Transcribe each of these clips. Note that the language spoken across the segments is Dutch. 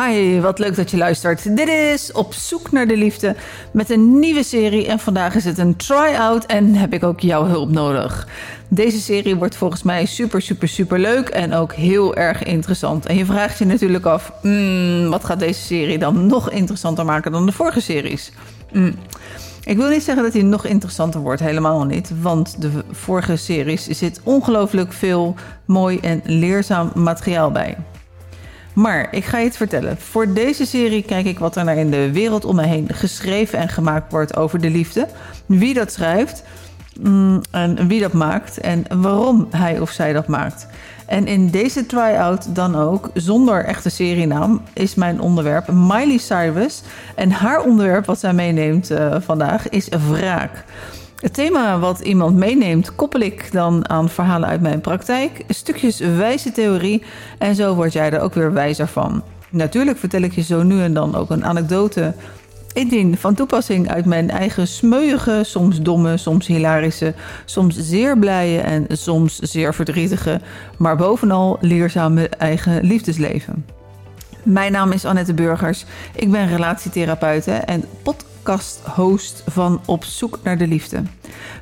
Hi, wat leuk dat je luistert. Dit is Op zoek naar de liefde met een nieuwe serie. En vandaag is het een try-out en heb ik ook jouw hulp nodig. Deze serie wordt volgens mij super, super, super leuk en ook heel erg interessant. En je vraagt je natuurlijk af, mm, wat gaat deze serie dan nog interessanter maken dan de vorige series? Mm. Ik wil niet zeggen dat hij nog interessanter wordt, helemaal niet. Want de vorige series zit ongelooflijk veel mooi en leerzaam materiaal bij. Maar ik ga je het vertellen. Voor deze serie kijk ik wat er naar in de wereld om me heen geschreven en gemaakt wordt over de liefde. Wie dat schrijft mm, en wie dat maakt en waarom hij of zij dat maakt. En in deze try-out dan ook, zonder echte serienaam, is mijn onderwerp Miley Cyrus. En haar onderwerp, wat zij meeneemt uh, vandaag, is wraak. Het thema wat iemand meeneemt, koppel ik dan aan verhalen uit mijn praktijk, stukjes wijze theorie en zo word jij er ook weer wijzer van. Natuurlijk vertel ik je zo nu en dan ook een anekdote indien van toepassing uit mijn eigen smeuïge, soms domme, soms hilarische, soms zeer blije en soms zeer verdrietige, maar bovenal leerzame eigen liefdesleven. Mijn naam is Annette Burgers. Ik ben relatietherapeute en podcast-host van Op zoek naar de liefde.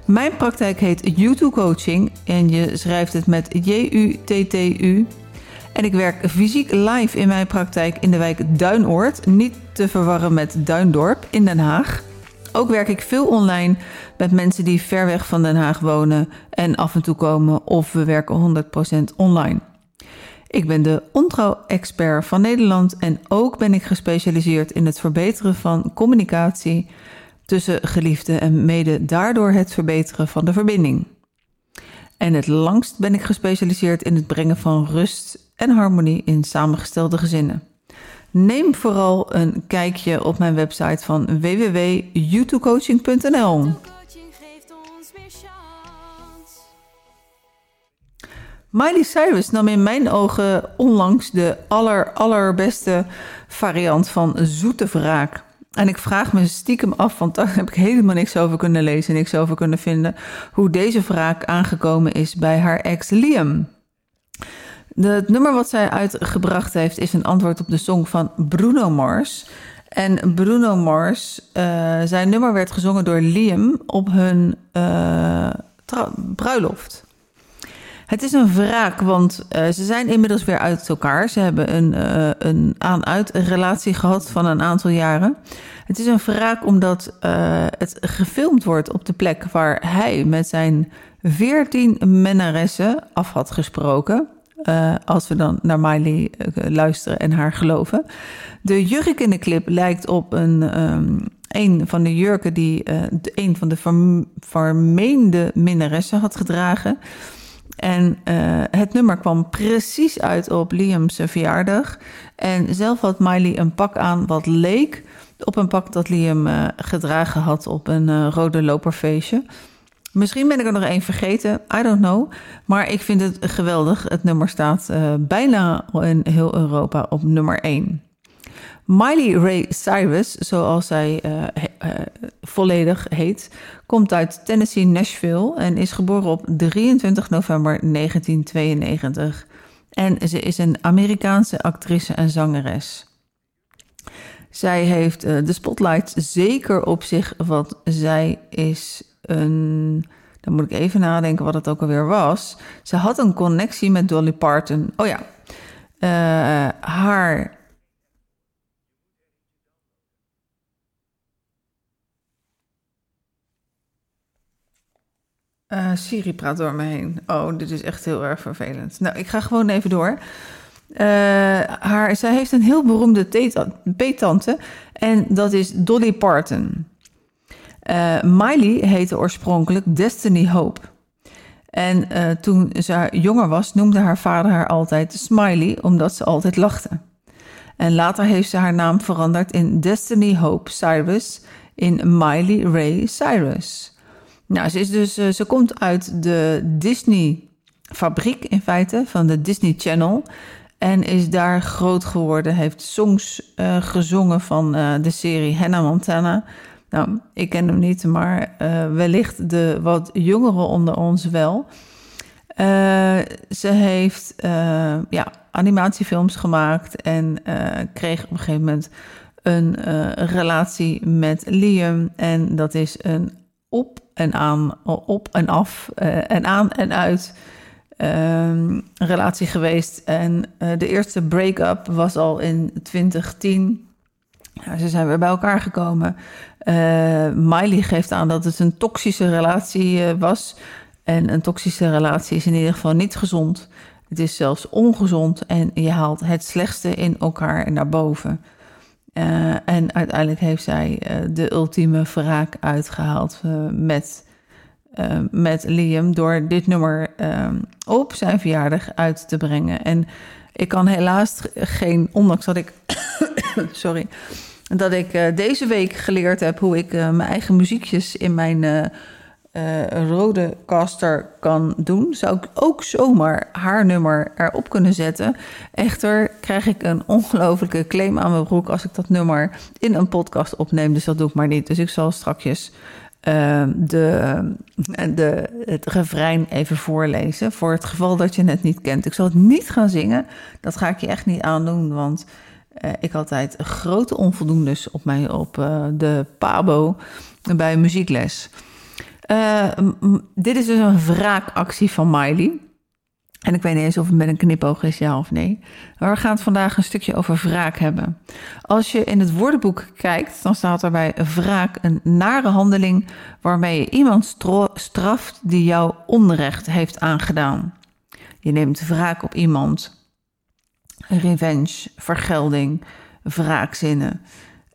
Mijn praktijk heet YouTube Coaching en je schrijft het met J-U-T-T-U. En ik werk fysiek live in mijn praktijk in de wijk Duinoord, niet te verwarren met Duindorp in Den Haag. Ook werk ik veel online met mensen die ver weg van Den Haag wonen en af en toe komen of we werken 100% online. Ik ben de ontrouw-expert van Nederland en ook ben ik gespecialiseerd in het verbeteren van communicatie tussen geliefden en mede daardoor het verbeteren van de verbinding. En het langst ben ik gespecialiseerd in het brengen van rust en harmonie in samengestelde gezinnen. Neem vooral een kijkje op mijn website van www.youtubecoaching.nl. Miley Cyrus nam in mijn ogen onlangs de aller, allerbeste variant van zoete wraak. En ik vraag me stiekem af, want daar heb ik helemaal niks over kunnen lezen, niks over kunnen vinden, hoe deze wraak aangekomen is bij haar ex Liam. het nummer wat zij uitgebracht heeft is een antwoord op de song van Bruno Mars. En Bruno Mars, uh, zijn nummer werd gezongen door Liam op hun uh, bruiloft. Het is een wraak, want uh, ze zijn inmiddels weer uit elkaar. Ze hebben een, uh, een aan-uit relatie gehad van een aantal jaren. Het is een wraak omdat uh, het gefilmd wordt op de plek waar hij met zijn veertien mennaressen af had gesproken. als we dan naar Miley luisteren en haar geloven. De jurk in de clip lijkt op een, um, een van de jurken die een van de vermeende minnaressen had gedragen. En uh, het nummer kwam precies uit op Liam's verjaardag. En zelf had Miley een pak aan wat leek op een pak dat Liam uh, gedragen had op een uh, rode loperfeestje. Misschien ben ik er nog één vergeten, I don't know. Maar ik vind het geweldig. Het nummer staat bijna in heel Europa op nummer 1. Miley Ray Cyrus, zoals zij uh, volledig heet, komt uit Tennessee, Nashville en is geboren op 23 november 1992. En ze is een Amerikaanse actrice en zangeres. Zij heeft uh, de spotlight zeker op zich, want zij is een. Dan moet ik even nadenken wat het ook alweer was. Ze had een connectie met Dolly Parton. Oh ja, haar Uh, Siri praat door me heen. Oh, dit is echt heel erg vervelend. Nou, ik ga gewoon even door. Uh, haar, zij heeft een heel beroemde peetante en dat is Dolly Parton. Uh, Miley heette oorspronkelijk Destiny Hope. En toen ze jonger was, noemde haar vader haar altijd Smiley, omdat ze altijd lachte. En later heeft ze haar naam veranderd in Destiny Hope Cyrus in Miley Ray Cyrus. Nou, ze, is dus, uh, ze komt uit de Disney-fabriek in feite, van de Disney Channel. En is daar groot geworden, heeft songs uh, gezongen van uh, de serie Hannah Montana. Nou, ik ken hem niet, maar wellicht de wat jongeren onder ons wel. ze heeft ja, animatiefilms gemaakt en kreeg op een gegeven moment een relatie met Liam. En dat is een op en aan, op en af en aan en uit um, relatie geweest. En de eerste break-up was al in 2010. Ja, ze zijn weer bij elkaar gekomen. Uh, Miley geeft aan dat het een toxische relatie was. En een toxische relatie is in ieder geval niet gezond. Het is zelfs ongezond en je haalt het slechtste in elkaar naar boven. Uh, en uiteindelijk heeft zij de ultieme wraak uitgehaald met, met Liam door dit nummer op zijn verjaardag uit te brengen. En ik kan helaas geen, ondanks dat ik, sorry, dat ik deze week geleerd heb hoe ik mijn eigen muziekjes in mijn uh, rode caster kan doen, zou ik ook zomaar haar nummer erop kunnen zetten. Echter krijg ik een ongelofelijke claim aan mijn broek als ik dat nummer in een podcast opneem, dus dat doe ik maar niet. Dus ik zal straks de, de, het refrein even voorlezen. Voor het geval dat je het niet kent. Ik zal het niet gaan zingen. Dat ga ik je echt niet aandoen. Want uh, ik had altijd grote onvoldoendes op, mij, op uh, de Pabo bij muziekles. Uh, dit is dus een wraakactie van Miley. En ik weet niet eens of het met een knipoog is, ja of nee. Maar we gaan het vandaag een stukje over wraak hebben. Als je in het woordenboek kijkt, dan staat er bij wraak een nare handeling waarmee je iemand straft die jou onrecht heeft aangedaan. Je neemt wraak op iemand revenge, vergelding, wraakzinnen.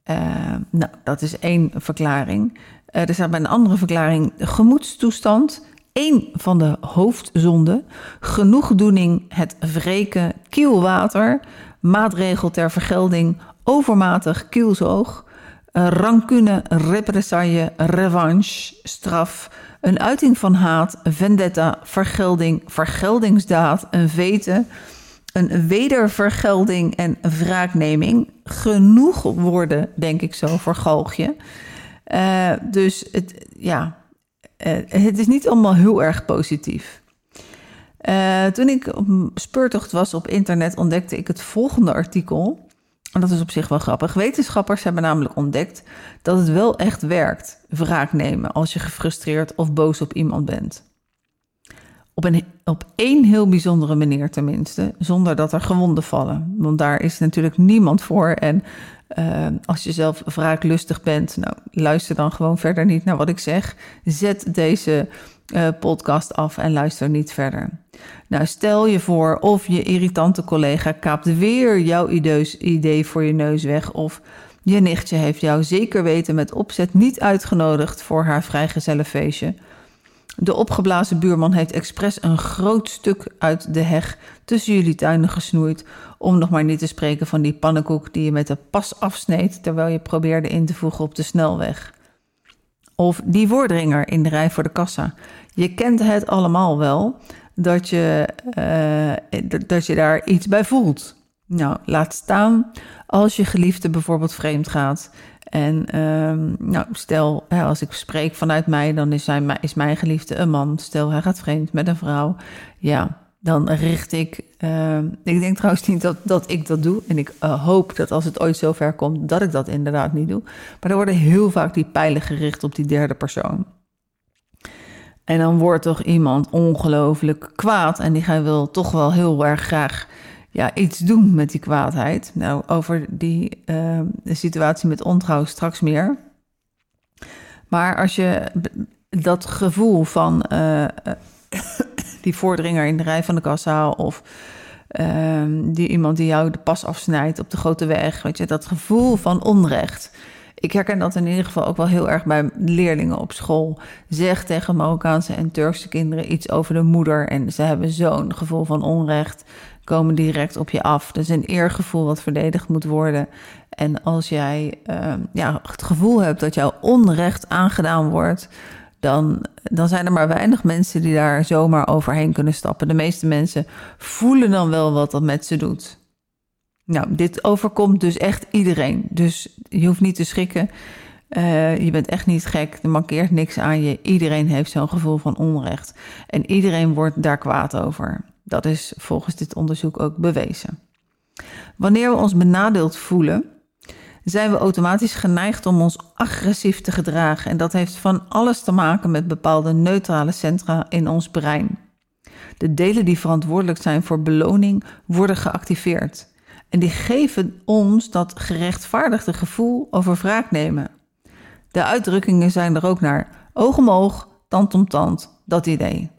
Uh, nou, dat is één verklaring. Uh, er staat bij een andere verklaring gemoedstoestand. Eén van de hoofdzonden. Genoegdoening, het wreken, kielwater. Maatregel ter vergelding, overmatig kielzoog. Uh, rancune, represaille, revanche, straf. Een uiting van haat, vendetta, vergelding, vergeldingsdaad, een vete een wedervergelding en wraakneming. Genoeg woorden, denk ik zo, voor galgje. Uh, dus het, ja, uh, het is niet allemaal heel erg positief. Uh, toen ik op speurtocht was op internet, ontdekte ik het volgende artikel. En dat is op zich wel grappig. Wetenschappers hebben namelijk ontdekt dat het wel echt werkt, wraak nemen als je gefrustreerd of boos op iemand bent. Op, een, op één heel bijzondere manier tenminste, zonder dat er gewonden vallen. Want daar is natuurlijk niemand voor. En uh, als je zelf wraaklustig bent, nou, luister dan gewoon verder niet naar wat ik zeg. Zet deze uh, podcast af en luister niet verder. Nou, stel je voor of je irritante collega kaapt weer jouw idee voor je neus weg. Of je nichtje heeft jou zeker weten met opzet niet uitgenodigd voor haar vrijgezellenfeestje. De opgeblazen buurman heeft expres een groot stuk uit de heg tussen jullie tuinen gesnoeid. Om nog maar niet te spreken van die pannenkoek die je met de pas afsneed terwijl je probeerde in te voegen op de snelweg. Of die woordringer in de rij voor de kassa. Je kent het allemaal wel dat je, uh, dat je daar iets bij voelt. Nou, laat staan als je geliefde bijvoorbeeld vreemd gaat en um, nou, stel, hè, als ik spreek vanuit mij, dan is, is mijn geliefde een man. Stel, hij gaat vreemd met een vrouw. Ja, dan richt ik. Uh, ik denk trouwens niet dat, dat ik dat doe. En ik uh, hoop dat als het ooit zover komt, dat ik dat inderdaad niet doe. Maar er worden heel vaak die pijlen gericht op die derde persoon. En dan wordt toch iemand ongelooflijk kwaad. En die wil toch wel heel erg graag ja, iets doen met die kwaadheid. Nou, over die uh, situatie met ontrouw straks meer. Maar als je dat gevoel van uh, die voordringer in de rij van de kassa of uh, die iemand die jou de pas afsnijdt op de grote weg, weet je, dat gevoel van onrecht. Ik herken dat in ieder geval ook wel heel erg bij leerlingen op school. Zeg tegen Marokkaanse en Turkse kinderen iets over de moeder en ze hebben zo'n gevoel van onrecht komen direct op je af. Is een eergevoel wat verdedigd moet worden. En als jij uh, ja, het gevoel hebt dat jouw onrecht aangedaan wordt, dan, dan zijn er maar weinig mensen die daar zomaar overheen kunnen stappen. De meeste mensen voelen dan wel wat dat met ze doet. Nou, dit overkomt dus echt iedereen. Dus je hoeft niet te schrikken. Uh, je bent echt niet gek, er mankeert niks aan je. Iedereen heeft zo'n gevoel van onrecht. En iedereen wordt daar kwaad over. Dat is volgens dit onderzoek ook bewezen. Wanneer we ons benadeeld voelen, zijn we automatisch geneigd om ons agressief te gedragen. En dat heeft van alles te maken met bepaalde neutrale centra in ons brein. De delen die verantwoordelijk zijn voor beloning worden geactiveerd. En die geven ons dat gerechtvaardigde gevoel over wraak nemen. De uitdrukkingen zijn er ook naar oog om oog, tand om tand, dat idee.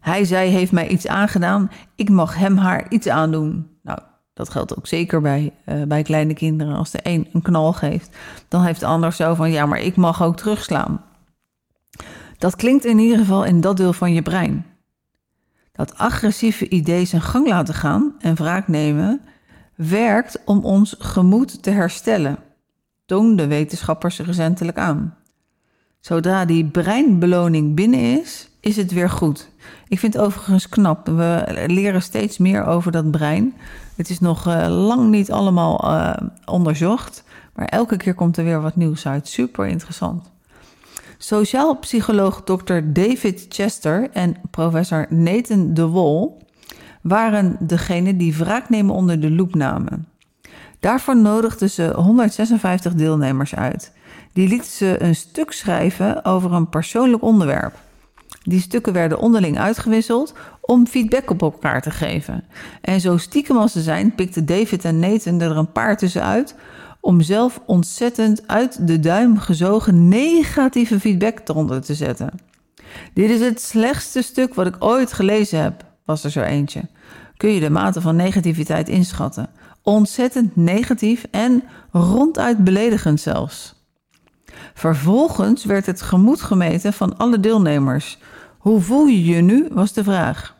Hij, zij heeft mij iets aangedaan, ik mag hem haar iets aandoen. Nou, dat geldt ook zeker bij, uh, bij kleine kinderen. Als de een een knal geeft, dan heeft de ander zo van ja, maar ik mag ook terugslaan. Dat klinkt in ieder geval in dat deel van je brein. Dat agressieve idee zijn gang laten gaan en wraak nemen werkt om ons gemoed te herstellen, de wetenschappers recentelijk aan. Zodra die breinbeloning binnen is, is het weer goed. Ik vind het overigens knap. We leren steeds meer over dat brein. Het is nog uh, lang niet allemaal uh, onderzocht, maar elke keer komt er weer wat nieuws uit. Super interessant. Sociaal psycholoog Dr. David Chester en professor Nathan de Wol waren degene die wraak nemen onder de loep namen. Daarvoor nodigden ze 156 deelnemers uit. Die lieten ze een stuk schrijven over een persoonlijk onderwerp. Die stukken werden onderling uitgewisseld om feedback op elkaar te geven. En zo stiekem als ze zijn, pikten David en Nathan er een paar tussenuit om zelf ontzettend uit de duim gezogen negatieve feedback eronder te zetten. Dit is het slechtste stuk wat ik ooit gelezen heb, was er zo eentje. Kun je de mate van negativiteit inschatten? Ontzettend negatief en ronduit beledigend zelfs. Vervolgens werd het gemoed gemeten van alle deelnemers. Hoe voel je je nu? was de vraag.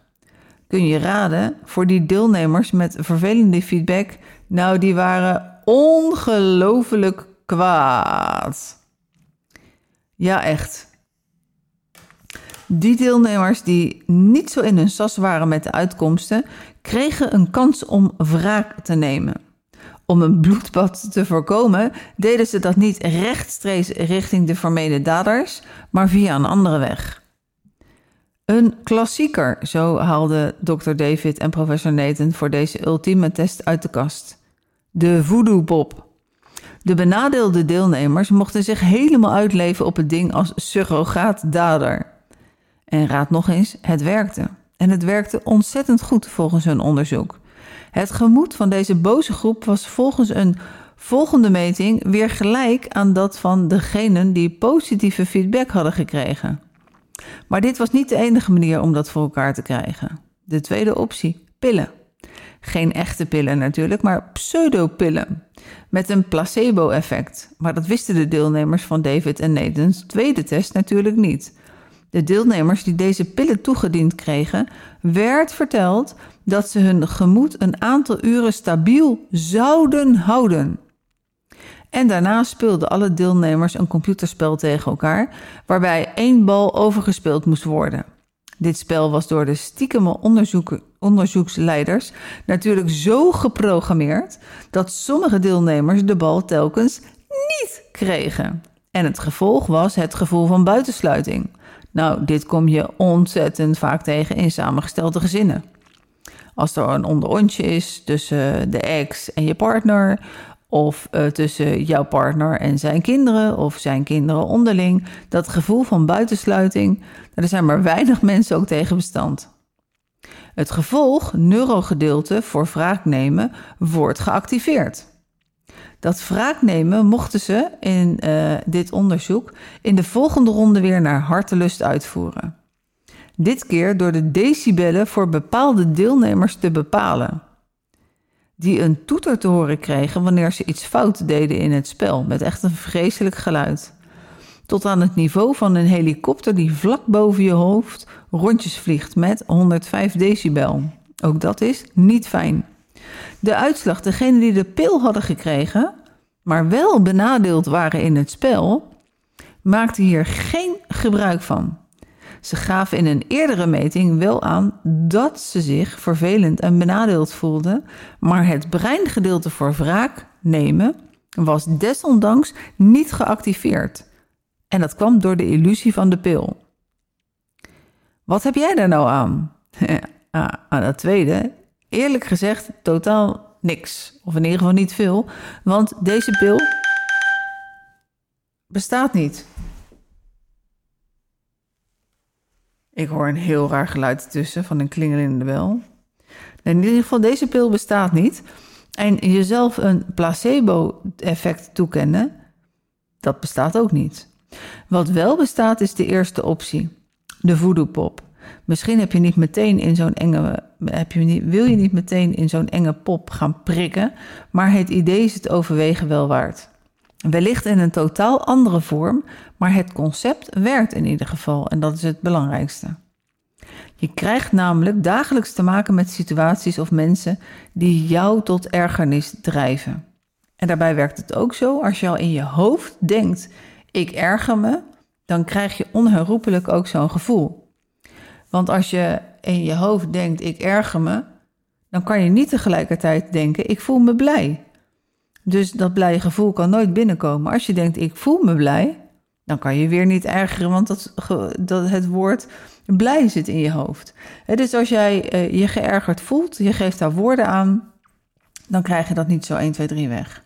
Kun je raden, voor die deelnemers met vervelende feedback, nou die waren ongelooflijk kwaad. Ja, echt. Die deelnemers die niet zo in hun sas waren met de uitkomsten, kregen een kans om wraak te nemen. Om een bloedbad te voorkomen, deden ze dat niet rechtstreeks richting de vermeden daders, maar via een andere weg. Een klassieker, zo haalde Dr. David en professor Nathan voor deze ultieme test uit de kast. De voodoo Bob. De benadeelde deelnemers mochten zich helemaal uitleven op het ding als surrogaat dader. En raad nog eens, het werkte. En het werkte ontzettend goed volgens hun onderzoek. Het gemoed van deze boze groep was volgens een volgende meting weer gelijk aan dat van degenen die positieve feedback hadden gekregen. Maar dit was niet de enige manier om dat voor elkaar te krijgen. De tweede optie: pillen. Geen echte pillen natuurlijk, maar pseudopillen. Met een placebo-effect. Maar dat wisten de deelnemers van David en Nathan's tweede test natuurlijk niet. De deelnemers die deze pillen toegediend kregen, werd verteld dat ze hun gemoed een aantal uren stabiel zouden houden. En daarna speelden alle deelnemers een computerspel tegen elkaar, waarbij één bal overgespeeld moest worden. Dit spel was door de stiekeme onderzoeksleiders natuurlijk zo geprogrammeerd dat sommige deelnemers de bal telkens niet kregen. En het gevolg was het gevoel van buitensluiting. Nou, dit kom je ontzettend vaak tegen in samengestelde gezinnen. Als er een onderontje is tussen de ex en je partner, of uh, tussen jouw partner en zijn kinderen, of zijn kinderen onderling, dat gevoel van buitensluiting, er zijn maar weinig mensen ook tegen bestand. Het gevolg, neurogedeelte voor wraak nemen, wordt geactiveerd. Dat wraak nemen mochten ze in uh, dit onderzoek in de volgende ronde weer naar hartelust uitvoeren. Dit keer door de decibellen voor bepaalde deelnemers te bepalen. Die een toeter te horen kregen wanneer ze iets fout deden in het spel, met echt een vreselijk geluid. Tot aan het niveau van een helikopter die vlak boven je hoofd rondjes vliegt met 105 decibel. Ook dat is niet fijn. De uitslag, degene die de pil hadden gekregen, maar wel benadeeld waren in het spel, maakte hier geen gebruik van. Ze gaven in een eerdere meting wel aan dat ze zich vervelend en benadeeld voelden, maar het breingedeelte voor wraak nemen was desondanks niet geactiveerd. En dat kwam door de illusie van de pil. Wat heb jij daar nou aan? aan dat tweede, eerlijk gezegd, totaal niks. Of in ieder geval niet veel. Want deze pil bestaat niet. Ik hoor een heel raar geluid tussen van een klingelende bel. In ieder geval, deze pil bestaat niet. En jezelf een placebo-effect toekennen, dat bestaat ook niet. Wat wel bestaat is de eerste optie, de voodoo-pop. Misschien heb je niet meteen in zo'n enge, heb je niet, wil je niet meteen in zo'n enge pop gaan prikken, maar het idee is het overwegen wel waard. Wellicht in een totaal andere vorm, maar het concept werkt in ieder geval en dat is het belangrijkste. Je krijgt namelijk dagelijks te maken met situaties of mensen die jou tot ergernis drijven. En daarbij werkt het ook zo, als je al in je hoofd denkt: ik erger me, dan krijg je onherroepelijk ook zo'n gevoel. Want als je in je hoofd denkt: ik erger me, dan kan je niet tegelijkertijd denken: ik voel me blij. Dus dat blije gevoel kan nooit binnenkomen. Als je denkt: ik voel me blij, dan kan je weer niet ergeren, want dat, dat het woord blij zit in je hoofd. dus als jij uh, je geërgerd voelt, je geeft daar woorden aan, dan krijg je dat niet zo 1, 2, 3 weg.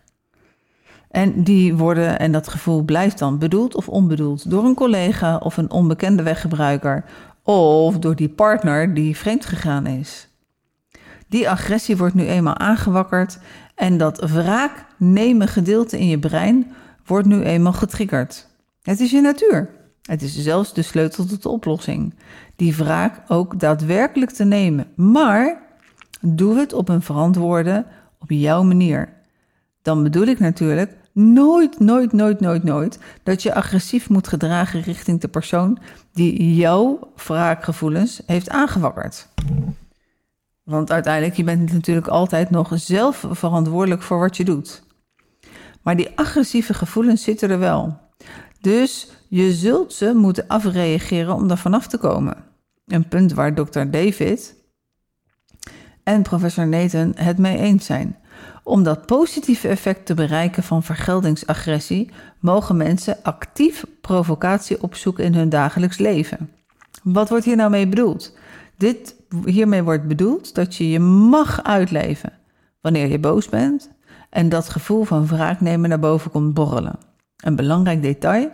En die woorden en dat gevoel blijft dan bedoeld of onbedoeld door een collega of een onbekende weggebruiker of door die partner die vreemd gegaan is. Die agressie wordt nu eenmaal aangewakkerd en dat wraak nemen gedeelte in je brein wordt nu eenmaal getriggerd. Het is je natuur. Het is zelfs de sleutel tot de oplossing. Die wraak ook daadwerkelijk te nemen. Maar doe het op een verantwoorde, op jouw manier. Dan bedoel ik natuurlijk nooit, nooit, nooit, nooit, nooit dat je agressief moet gedragen richting de persoon die jouw wraakgevoelens heeft aangewakkerd. Want uiteindelijk, je bent natuurlijk altijd nog zelf verantwoordelijk voor wat je doet. Maar die agressieve gevoelens zitten er wel. Dus je zult ze moeten afreageren om er vanaf te komen. Een punt waar Dr. David en professor Nathan het mee eens zijn. Om dat positieve effect te bereiken van vergeldingsagressie, mogen mensen actief provocatie opzoeken in hun dagelijks leven. Wat wordt hier nou mee bedoeld? Dit, hiermee wordt bedoeld dat je je mag uitleven wanneer je boos bent en dat gevoel van wraak nemen naar boven komt borrelen. Een belangrijk detail: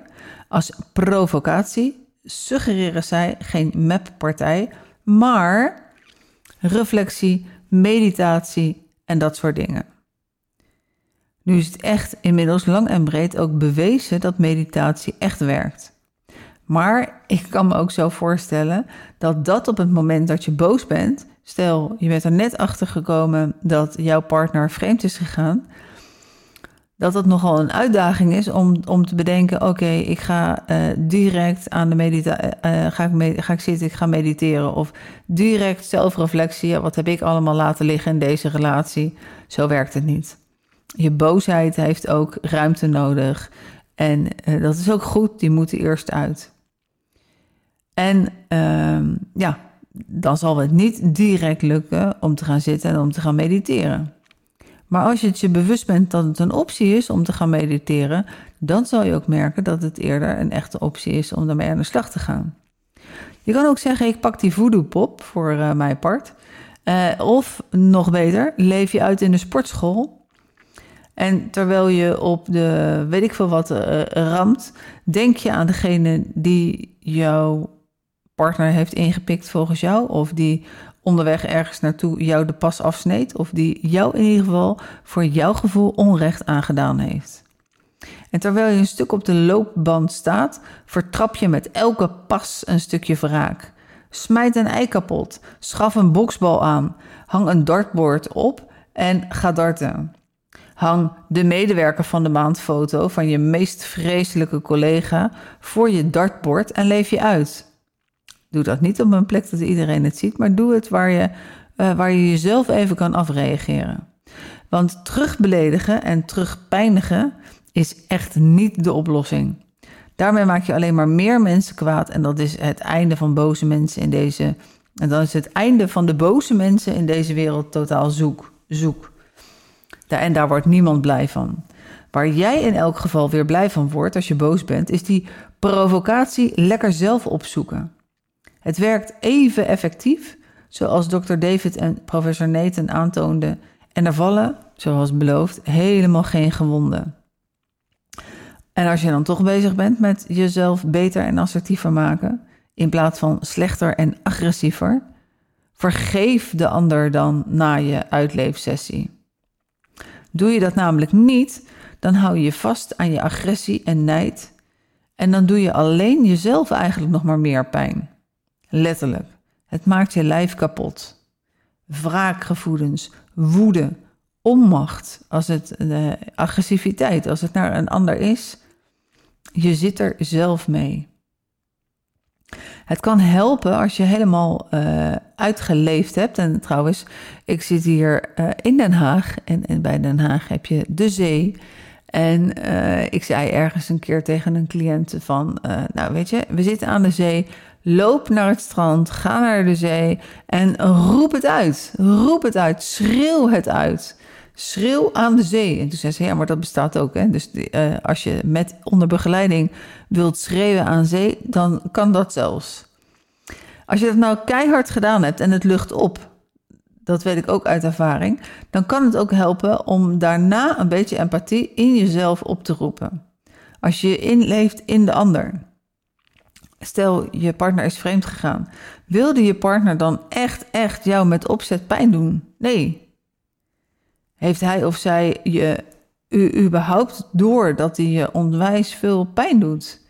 als provocatie suggereren zij geen mappartij, maar reflectie, meditatie en dat soort dingen. Nu is het echt inmiddels lang en breed ook bewezen dat meditatie echt werkt. Maar ik kan me ook zo voorstellen dat dat op het moment dat je boos bent, stel je bent er net achter gekomen dat jouw partner vreemd is gegaan, dat het nogal een uitdaging is om, om te bedenken: oké, ik ga uh, direct aan de meditatie, uh, ga, ik ga ik zitten, ik ga mediteren. Of direct zelfreflectie, wat heb ik allemaal laten liggen in deze relatie? Zo werkt het niet. Je boosheid heeft ook ruimte nodig. En dat is ook goed, die moet eerst uit. En ehm, ja, dan zal het niet direct lukken om te gaan zitten en om te gaan mediteren. Maar als je het je bewust bent dat het een optie is om te gaan mediteren, dan zal je ook merken dat het eerder een echte optie is om daarmee aan de slag te gaan. Je kan ook zeggen: ik pak die voodoo pop voor uh, mijn part. Uh, of nog beter, leef je uit in de sportschool. En terwijl je op de weet ik veel wat uh, ramt, denk je aan degene die jouw partner heeft ingepikt volgens jou, of die onderweg ergens naartoe jou de pas afsneed of die jou in ieder geval voor jouw gevoel onrecht aangedaan heeft. En terwijl je een stuk op de loopband staat, vertrap je met elke pas een stukje wraak. Smijt een ei kapot, schaf een boksbal aan, hang een dartboard op en ga darten. Hang de medewerker van de maand foto van je meest vreselijke collega voor je dartboard en leef je uit. Doe dat niet op een plek dat iedereen het ziet, maar doe het waar je, uh, waar je jezelf even kan afreageren. Want terugbeledigen en terugpijnigen is echt niet de oplossing. Daarmee maak je alleen maar meer mensen kwaad en dat is het einde van boze mensen in deze. En dan is het einde van de boze mensen in deze wereld totaal zoek. zoek. En daar wordt niemand blij van. Waar jij in elk geval weer blij van wordt als je boos bent, is die provocatie lekker zelf opzoeken. Het werkt even effectief zoals Dr. David en professor Nathan aantoonden. En er vallen, zoals beloofd, helemaal geen gewonden. En als je dan toch bezig bent met jezelf beter en assertiever maken, in plaats van slechter en agressiever, vergeef de ander dan na je uitleefsessie. Doe je dat namelijk niet, dan hou je je vast aan je agressie en nijd en dan doe je alleen jezelf eigenlijk nog maar meer pijn. Letterlijk. Het maakt je lijf kapot. Wraakgevoelens, woede, onmacht, als het de agressiviteit, als het naar een ander is, je zit er zelf mee. Het kan helpen als je helemaal uh, uitgeleefd hebt. En trouwens, ik zit hier uh, in Den Haag. En, en, bij Den Haag heb je de zee. En uh, ik zei ergens een keer tegen een cliënt van... nou weet je, we zitten aan de zee. Loop naar het strand, ga naar de zee en roep het uit. Roep het uit, schreeuw het uit. Schreeuw aan de zee. En toen zei ze, ja, maar dat bestaat ook. Hè? Dus uh, als je met onder begeleiding wilt schreeuwen aan zee, dan kan dat zelfs. Als je dat nou keihard gedaan hebt en het lucht op, dat weet ik ook uit ervaring, dan kan het ook helpen om daarna een beetje empathie in jezelf op te roepen. Als je inleeft in de ander. Stel, je partner is vreemd gegaan. Wilde je partner dan echt, echt jou met opzet pijn doen? Nee, heeft hij of zij je überhaupt door dat hij je onwijs veel pijn doet?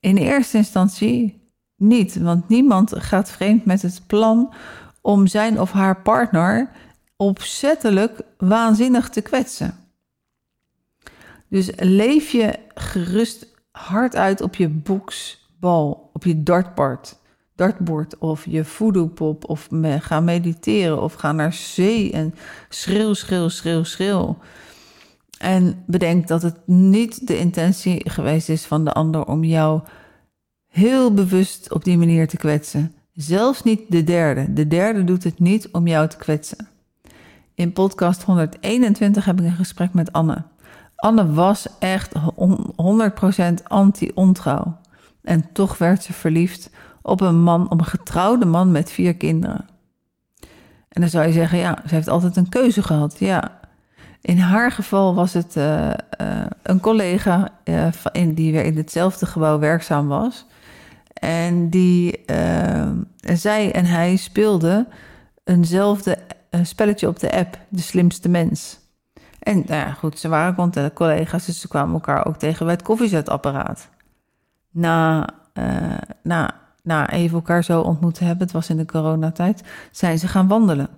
In eerste instantie niet, want niemand gaat vreemd met het plan om zijn of haar partner opzettelijk waanzinnig te kwetsen. Dus leef je gerust hard uit op je boksbal, op je dartbord dartbord of je voodoo-pop of ga mediteren of ga naar zee en schreeuw, schreeuw, schreeuw, schreeuw. En bedenk dat het niet de intentie geweest is van de ander om jou heel bewust op die manier te kwetsen. Zelfs niet de derde. De derde doet het niet om jou te kwetsen. In podcast 121 heb ik een gesprek met Anne. Anne was echt 100% anti-ontrouw. En toch werd ze verliefd op een man, op een getrouwde man met vier kinderen. En dan zou je zeggen, ja, ze heeft altijd een keuze gehad. Ja, in haar geval was het uh, uh, een collega in, die weer in hetzelfde gebouw werkzaam was. En die, zij en hij speelden eenzelfde spelletje op de app, De Slimste Mens. En nou ja, goed, ze waren collega's, dus ze kwamen elkaar ook tegen bij het koffiezetapparaat. Na, na na even elkaar zo ontmoet te hebben, het was in de coronatijd, zijn ze gaan wandelen.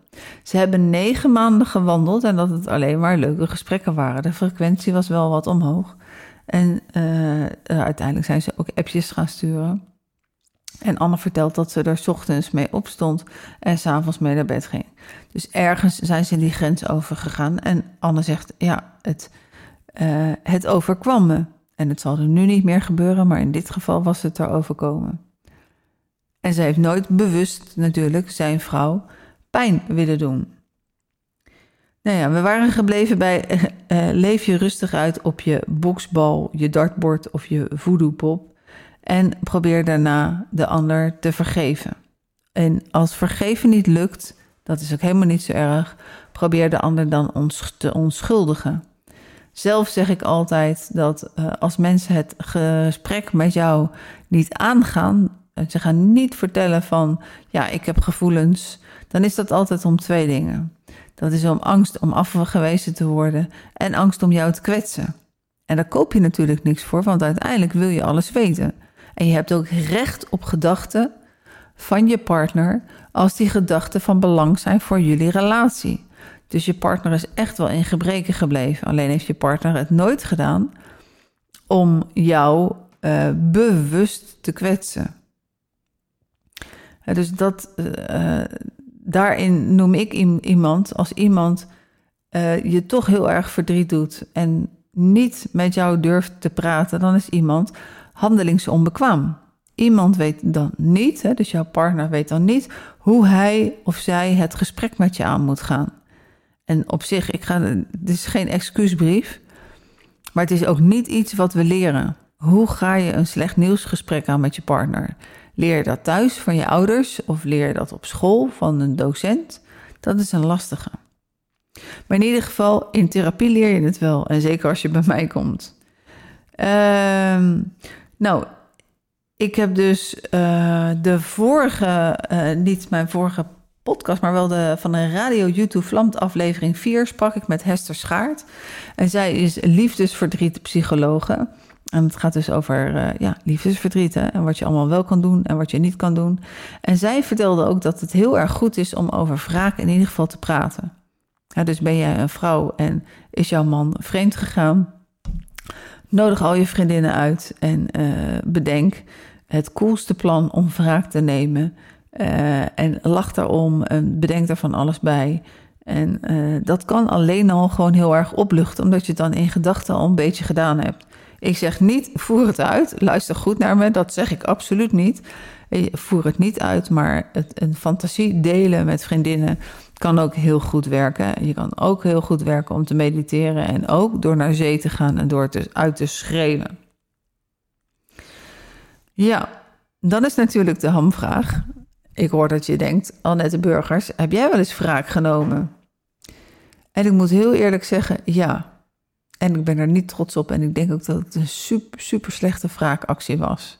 Ze hebben negen maanden gewandeld en dat het alleen maar leuke gesprekken waren. De frequentie was wel wat omhoog. En uh, uiteindelijk zijn ze ook appjes gaan sturen. En Anne vertelt dat ze er ochtends mee opstond en s'avonds mee naar bed ging. Dus ergens zijn ze die grens overgegaan. En Anne zegt, ja, het, het overkwam me. En het zal er nu niet meer gebeuren, maar in dit geval was het er overkomen. En zij heeft nooit bewust natuurlijk zijn vrouw pijn willen doen. Nou ja, we waren gebleven bij uh, leef je rustig uit op je boksbal, je dartbord of je voodoo-pop. En probeer daarna de ander te vergeven. En als vergeven niet lukt, dat is ook helemaal niet zo erg, probeer de ander dan ons te onschuldigen. Zelf zeg ik altijd dat uh, als mensen het gesprek met jou niet aangaan, ze gaan niet vertellen van, ja, ik heb gevoelens. Dan is dat altijd om twee dingen. Dat is om angst om afgewezen te worden en angst om jou te kwetsen. En daar koop je natuurlijk niks voor, want uiteindelijk wil je alles weten. En je hebt ook recht op gedachten van je partner als die gedachten van belang zijn voor jullie relatie. Dus je partner is echt wel in gebreken gebleven. Alleen heeft je partner het nooit gedaan om jou uh, bewust te kwetsen dus dat, uh, daarin noem ik iemand als iemand je toch heel erg verdriet doet en niet met jou durft te praten, dan is iemand handelingsonbekwaam. Iemand weet dan niet, hè, dus jouw partner weet dan niet hoe hij of zij het gesprek met je aan moet gaan. En op zich, ik ga, het is geen excuusbrief, maar het is ook niet iets wat we leren. Hoe ga je een slecht nieuwsgesprek aan met je partner? Leer je dat thuis van je ouders of leer je dat op school van een docent? Dat is een lastige. Maar in ieder geval, in therapie leer je het wel. En zeker als je bij mij komt. Ehm, nou, ik heb dus uh, de vorige, uh, niet mijn vorige podcast, maar wel de, van de Radio YouTube Vlamt aflevering 4 sprak ik met Hester Schaart. En zij is liefdesverdriet psychologe. En het gaat dus over uh, ja, liefdesverdriet en wat je allemaal wel kan doen en wat je niet kan doen. En zij vertelde ook dat het heel erg goed is om over wraak in ieder geval te praten. Dus ben jij een vrouw en is jouw man vreemd gegaan? Nodig al je vriendinnen uit en uh, bedenk het coolste plan om wraak te nemen. Uh, en lach daarom en bedenk er van alles bij. En uh, dat kan alleen al gewoon heel erg opluchten, omdat je het dan in gedachten al een beetje gedaan hebt. Ik zeg niet, voer het uit, luister goed naar me, dat zeg ik absoluut niet. Voer het niet uit, maar het, een fantasie delen met vriendinnen kan ook heel goed werken. Je kan ook heel goed werken om te mediteren en ook door naar zee te gaan en door te, uit te schreeuwen. Ja, dan is natuurlijk de hamvraag. Ik hoor dat je denkt, Annette Burgers, heb jij wel eens wraak genomen? En ik moet heel eerlijk zeggen, ja. En ik ben er niet trots op en ik denk ook dat het een super, super slechte wraakactie was.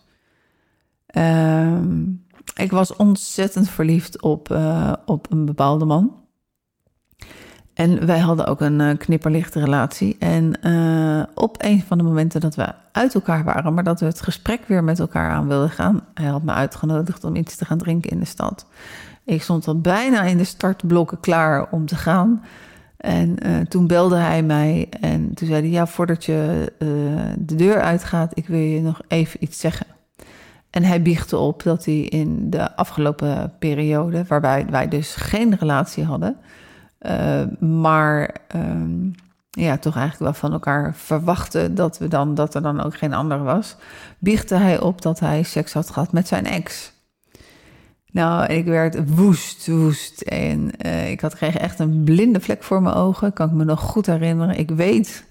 Um, ik was ontzettend verliefd op, uh, op een bepaalde man. En wij hadden ook een uh, knipperlichte relatie. En uh, op een van de momenten dat we uit elkaar waren, maar dat we het gesprek weer met elkaar aan wilden gaan, hij had me uitgenodigd om iets te gaan drinken in de stad. Ik stond al bijna in de startblokken klaar om te gaan. En uh, toen belde hij mij en toen zei hij: Ja, voordat je de deur uitgaat, ik wil je nog even iets zeggen. En hij biechtte op dat hij in de afgelopen periode, waarbij wij dus geen relatie hadden, maar um, ja, toch eigenlijk wel van elkaar verwachten dat, we dan, dat er dan ook geen ander was, biechtte hij op dat hij seks had gehad met zijn ex. Nou, ik werd woest, woest. En uh, ik had, kreeg echt een blinde vlek voor mijn ogen. Kan ik me nog goed herinneren. Ik weet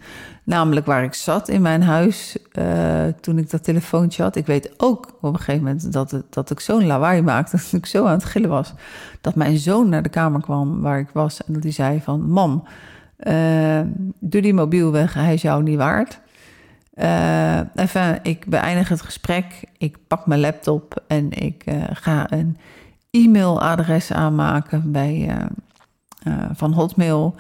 namelijk waar ik zat in mijn huis uh, toen ik dat telefoontje had. Ik weet ook op een gegeven moment dat, het, dat ik zo'n lawaai maakte, dat ik zo aan het gillen was, dat mijn zoon naar de kamer kwam waar ik was en dat hij zei van, mam, uh, doe die mobiel weg, hij is jou niet waard. Uh, even, ik beëindig het gesprek, ik pak mijn laptop en ik ga een e-mailadres aanmaken bij, van Hotmail...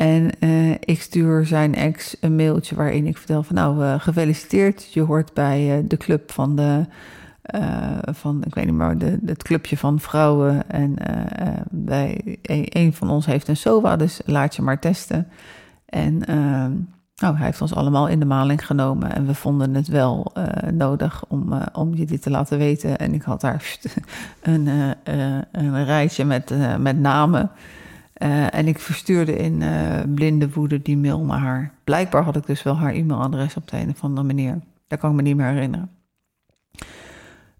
En uh, ik stuur zijn ex een mailtje waarin ik vertel van nou, uh, gefeliciteerd. Je hoort bij uh, de club van de, van, ik weet niet meer, de, het clubje van vrouwen. En een, een, van ons heeft een SOA, dus laat je maar testen. En ehm, nou, hij heeft ons allemaal in de maling genomen en we vonden het wel nodig om, om je dit te laten weten. En ik had daar een, een rijtje met, met namen. Uh, en ik verstuurde in uh, blinde woede die mail naar haar. Blijkbaar had ik dus wel haar e-mailadres op de een of andere manier. Dat kan ik me niet meer herinneren.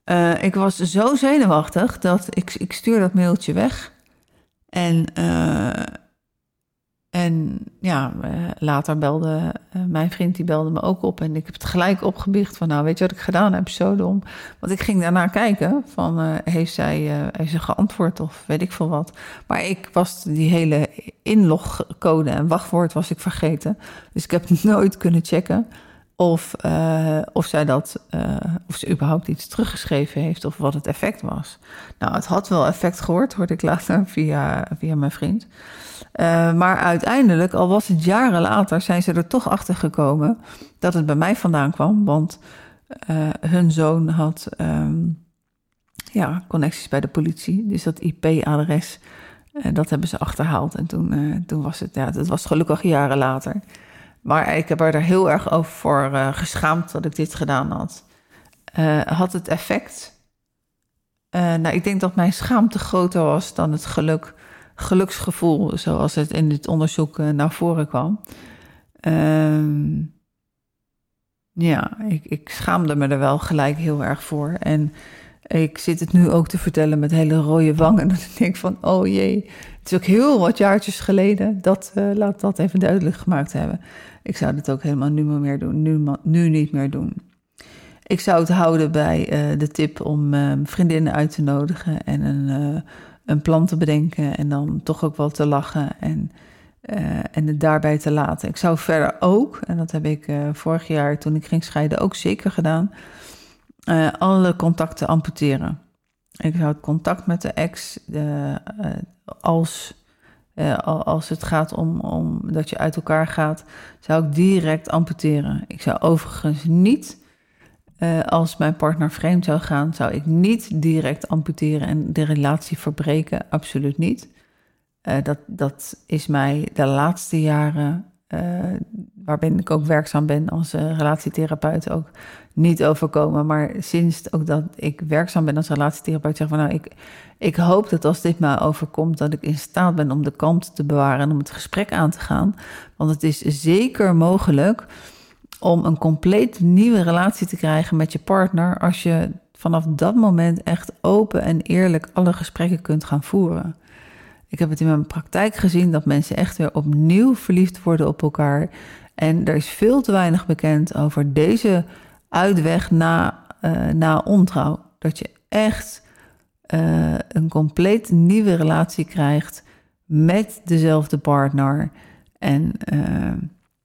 Uh, ik was zo zenuwachtig dat ik, ik stuur dat mailtje weg. En en ja, eh, later belde uh, mijn vriend, die belde me ook op. En ik heb het gelijk opgebiecht van, nou, weet je wat ik gedaan heb? Zo dom. Want ik ging daarna kijken van, uh, heeft, zij, heeft ze geantwoord of weet ik veel wat. Maar ik was die hele inlogcode en wachtwoord was ik vergeten. Dus ik heb nooit kunnen checken of, of zij dat, of ze überhaupt iets teruggeschreven heeft of wat het effect was. Nou, het had wel effect gehoord, hoorde ik later via, via mijn vriend. Uh, maar uiteindelijk, al was het jaren later, zijn ze er toch achter gekomen dat het bij mij vandaan kwam. Want hun zoon had um, ja, connecties bij de politie. Dus dat IP-adres, dat hebben ze achterhaald. En toen, toen was het, ja, dat was gelukkig jaren later. Maar ik heb er heel erg over voor geschaamd dat ik dit gedaan had. had het effect? nou, ik denk dat mijn schaamte groter was dan het geluk geluksgevoel, zoals het in dit onderzoek eh, naar voren kwam. Um, ja, ik, ik schaamde me er wel gelijk heel erg voor. En ik zit het nu ook te vertellen met hele rode wangen. Dat ik denk van, oh jee, het is ook heel wat jaartjes geleden. Dat, uh, laat dat even duidelijk gemaakt hebben. Ik zou dit ook helemaal nu meer doen, nu, nu niet meer doen. Ik zou het houden bij eh, de tip om uh, vriendinnen uit te nodigen en een, een plan te bedenken en dan toch ook wel te lachen en, en het daarbij te laten. Ik zou verder ook, en dat heb ik vorig jaar toen ik ging scheiden ook zeker gedaan, alle contacten amputeren. Ik zou het contact met de ex, als uh, als het gaat om, om dat je uit elkaar gaat, zou ik direct amputeren. Ik zou overigens niet, uh, als mijn partner vreemd zou gaan, zou ik niet direct amputeren en de relatie verbreken. Absoluut niet. Uh, dat, dat is mij de laatste jaren, waarbij ik ook werkzaam ben als relatietherapeut, ook niet overkomen. Maar sinds ook dat ik werkzaam ben als relatietherapeut, zeg van nou, ik, ik hoop dat als dit mij overkomt, dat ik in staat ben om de kant te bewaren en om het gesprek aan te gaan. Want het is zeker mogelijk om een compleet nieuwe relatie te krijgen met je partner als je vanaf dat moment echt open en eerlijk alle gesprekken kunt gaan voeren. Ik heb het in mijn praktijk gezien dat mensen echt weer opnieuw verliefd worden op elkaar. En er is veel te weinig bekend over deze uitweg na, uh, na ontrouw. Dat je echt uh, een compleet nieuwe relatie krijgt met dezelfde partner. En uh,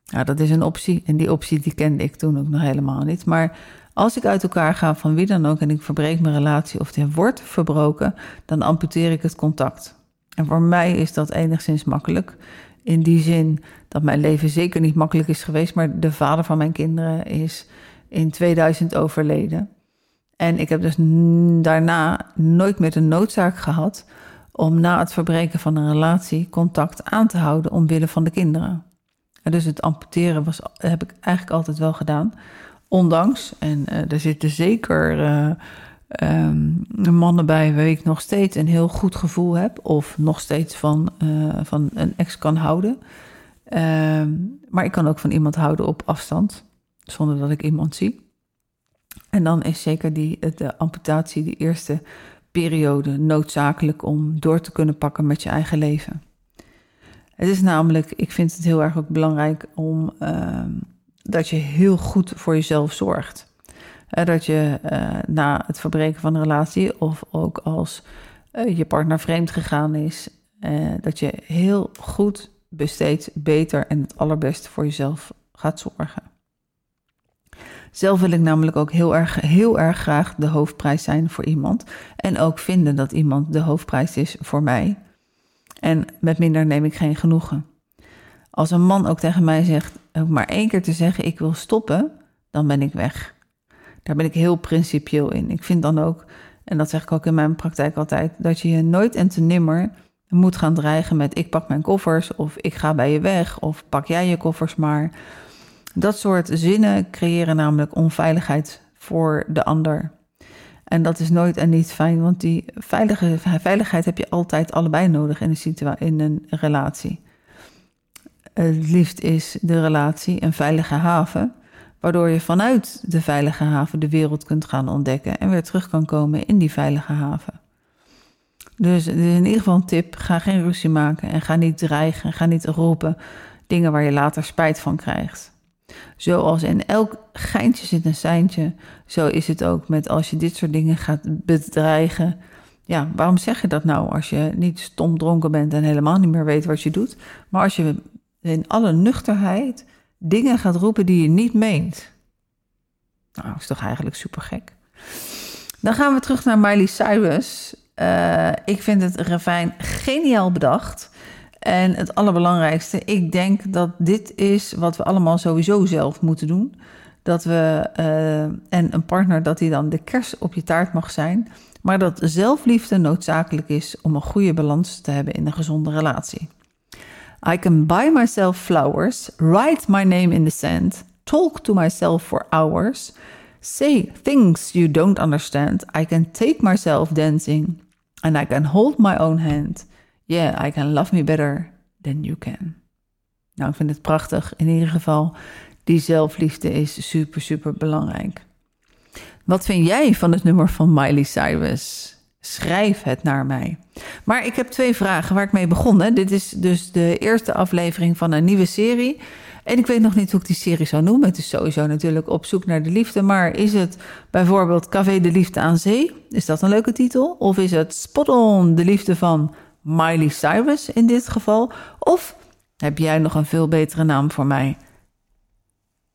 ja, dat is een optie. En die optie die kende ik toen ook nog helemaal niet. Maar als ik uit elkaar ga van wie dan ook en ik verbreek mijn relatie of die wordt verbroken, dan amputeer ik het contact. En voor mij is dat enigszins makkelijk. In die zin dat mijn leven zeker niet makkelijk is geweest, maar de vader van mijn kinderen is in 2000 overleden. En ik heb dus daarna nooit meer de noodzaak gehad om na het verbreken van een relatie contact aan te houden omwille van de kinderen. En dus het amputeren was, heb ik eigenlijk altijd wel gedaan. Ondanks, en uh, er zitten zeker uh, um, mannen bij waar ik nog steeds een heel goed gevoel heb, of nog steeds van, uh, van een ex kan houden. Ehm, maar ik kan ook van iemand houden op afstand, zonder dat ik iemand zie. En dan is zeker die, de amputatie, die eerste periode, noodzakelijk om door te kunnen pakken met je eigen leven. Het is namelijk, ik vind het heel erg ook belangrijk om uh, dat je heel goed voor jezelf zorgt. Uh, dat je uh, na het verbreken van een relatie of ook als eh, je partner vreemd gegaan is, dat je heel goed besteed, beter en het allerbeste voor jezelf gaat zorgen. Zelf wil ik namelijk ook heel erg, heel erg graag de hoofdprijs zijn voor iemand. En ook vinden dat iemand de hoofdprijs is voor mij. En met minder neem ik geen genoegen. Als een man ook tegen mij zegt, ook maar één keer te zeggen: ik wil stoppen, dan ben ik weg. Daar ben ik heel principieel in. Ik vind dan ook, en dat zeg ik ook in mijn praktijk altijd, dat je je nooit en te nimmer moet gaan dreigen met: ik pak mijn koffers, of ik ga bij je weg, of pak jij je koffers maar. Dat soort zinnen creëren namelijk onveiligheid voor de ander. En dat is nooit en niet fijn, want die veilige, veiligheid heb je altijd allebei nodig in een, in een relatie. Het liefst is de relatie een veilige haven, waardoor je vanuit de veilige haven de wereld kunt gaan ontdekken en weer terug kan komen in die veilige haven. Dus in ieder geval een tip: ga geen ruzie maken en ga niet dreigen, ga niet roepen dingen waar je later spijt van krijgt. Zoals in elk geintje zit een seintje, zo is het ook met als je dit soort dingen gaat bedreigen. Ja, waarom zeg je dat nou als je niet stom dronken bent en helemaal niet meer weet wat je doet? Maar als je in alle nuchterheid dingen gaat roepen die je niet meent. Nou, is toch eigenlijk super gek. Dan gaan we terug naar Miley Cyrus. Uh, ik vind het refijn geniaal bedacht. En het allerbelangrijkste, ik denk dat dit is wat we allemaal sowieso zelf moeten doen. Dat we, uh, en een partner, dat hij dan de kers op je taart mag zijn. Maar dat zelfliefde noodzakelijk is om een goede balans te hebben in een gezonde relatie. I can buy myself flowers, write my name in the sand, talk to myself for hours, say things you don't understand. I can take myself dancing and I can hold my own hand. Yeah, I can love me better than you can. Nou, ik vind het prachtig. In ieder geval, die zelfliefde is super, super belangrijk. Wat vind jij van het nummer van Miley Cyrus? Schrijf het naar mij. Maar ik heb twee vragen waar ik mee begon. Dit is dus de eerste aflevering van een nieuwe serie. En ik weet nog niet hoe ik die serie zou noemen. Het is sowieso natuurlijk op zoek naar de liefde. Maar is het bijvoorbeeld Café de Liefde aan Zee? Is dat een leuke titel? Of is het Spot On, de liefde van Miley Cyrus in dit geval? Of heb jij nog een veel betere naam voor mij?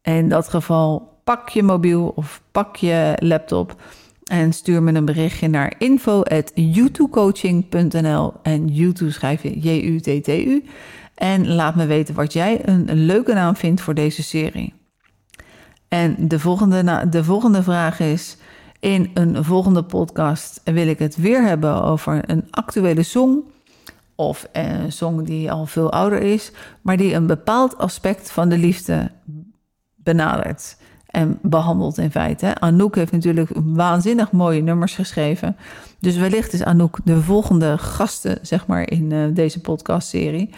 In dat geval pak je mobiel of pak je laptop en stuur me een berichtje naar info.youtubecoaching.nl en YouTube schrijf je J-U-T-T-U. En laat me weten wat jij een leuke naam vindt voor deze serie. En de volgende, de volgende vraag is: in een volgende podcast wil ik het weer hebben over een actuele song. Of een song die al veel ouder is, maar die een bepaald aspect van de liefde benadert en behandelt in feite. Anouk heeft natuurlijk waanzinnig mooie nummers geschreven. Dus wellicht is Anouk de volgende gasten, zeg maar, in uh, deze podcastserie.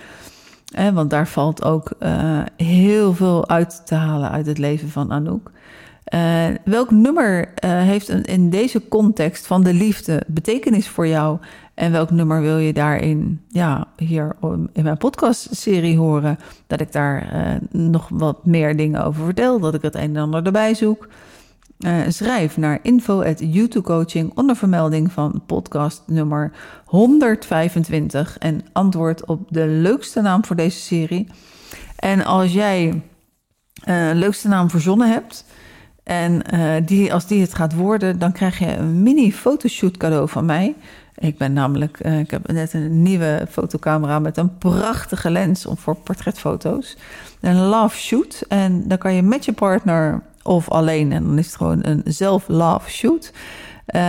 Eh, want daar valt ook uh, heel veel uit te halen uit het leven van Anouk. Welk nummer heeft een, in deze context van de liefde betekenis voor jou? En welk nummer wil je daarin, ja, hier in mijn podcastserie horen? Dat ik daar uh, nog wat meer dingen over vertel, dat ik het een en ander erbij zoek. Uh, schrijf naar info at Coaching onder vermelding van podcast nummer 125 en antwoord op de leukste naam voor deze serie. En als jij uh, leukste naam verzonnen hebt en die, als die het gaat worden, dan krijg je een mini fotoshoot cadeau van mij. Ik ben namelijk, uh, ik heb net een nieuwe fotocamera met een prachtige lens voor portretfoto's. Een love shoot. En dan kan je met je partner of alleen, en dan is het gewoon een zelf-love shoot, uh,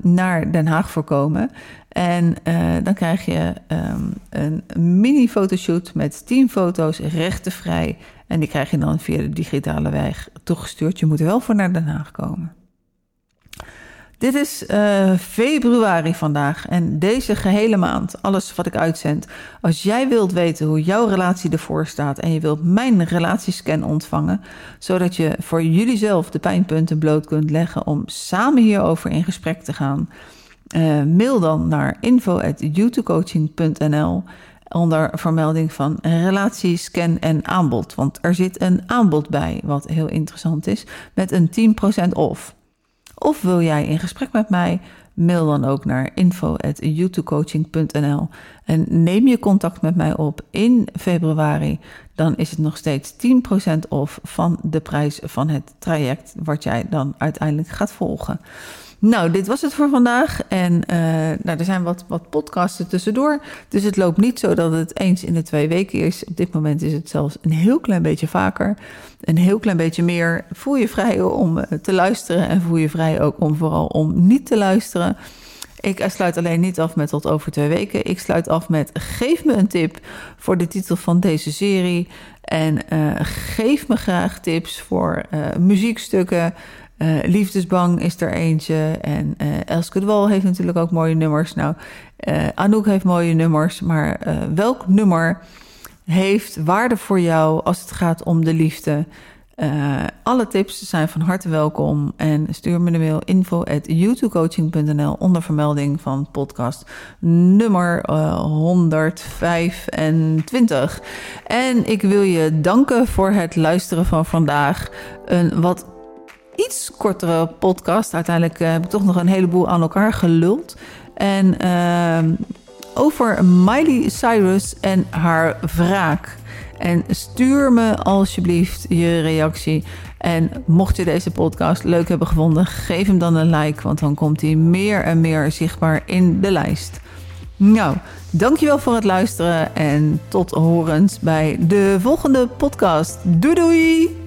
naar Den Haag voorkomen. En uh, dan krijg je um, een mini fotoshoot met 10 foto's rechtenvrij. En die krijg je dan via de digitale weg toegestuurd. Je moet er wel voor naar Den Haag komen. Dit is uh, februari vandaag en deze gehele maand, alles wat ik uitzend. Als jij wilt weten hoe jouw relatie ervoor staat en je wilt mijn relatiescan ontvangen, zodat je voor jullie zelf de pijnpunten bloot kunt leggen om samen hierover in gesprek te gaan, uh, mail dan naar info.youtubecoaching.nl onder vermelding van relatiescan en aanbod. Want er zit een aanbod bij, wat heel interessant is, met een 10% off. Of wil jij in gesprek met mij? Mail dan ook naar info.youtubecoaching.nl en neem je contact met mij op in februari. Dan is het nog steeds 10% off van de prijs van het traject wat jij dan uiteindelijk gaat volgen. Nou, dit was het voor vandaag. En uh, nou, er zijn wat, wat podcasten tussendoor. Dus het loopt niet zo dat het eens in de twee weken is. Op dit moment is het zelfs een heel klein beetje vaker. Een heel klein beetje meer. Voel je vrij om eh, te luisteren. En voel je vrij ook om vooral om niet te luisteren. Ik sluit alleen niet af met tot over twee weken. Ik sluit af met geef me een tip voor de titel van deze serie. En geef me graag tips voor muziekstukken. Uh, Liefdesbang is er eentje. En uh, Elske de Wal heeft natuurlijk ook mooie nummers. Nou, uh, Anouk heeft mooie nummers. Maar welk nummer heeft waarde voor jou als het gaat om de liefde? alle tips zijn van harte welkom. En stuur me de mail info at onder vermelding van podcast nummer 125. En ik wil je danken voor het luisteren van vandaag. Een wat iets kortere podcast. Uiteindelijk uh, heb ik toch nog een heleboel aan elkaar geluld. En uh, over Miley Cyrus en haar wraak. En stuur me alsjeblieft je reactie. En mocht je deze podcast leuk hebben gevonden, geef hem dan een like, want dan komt hij meer en meer zichtbaar in de lijst. Nou, dankjewel voor het luisteren en tot horens bij de volgende podcast. Doei doei!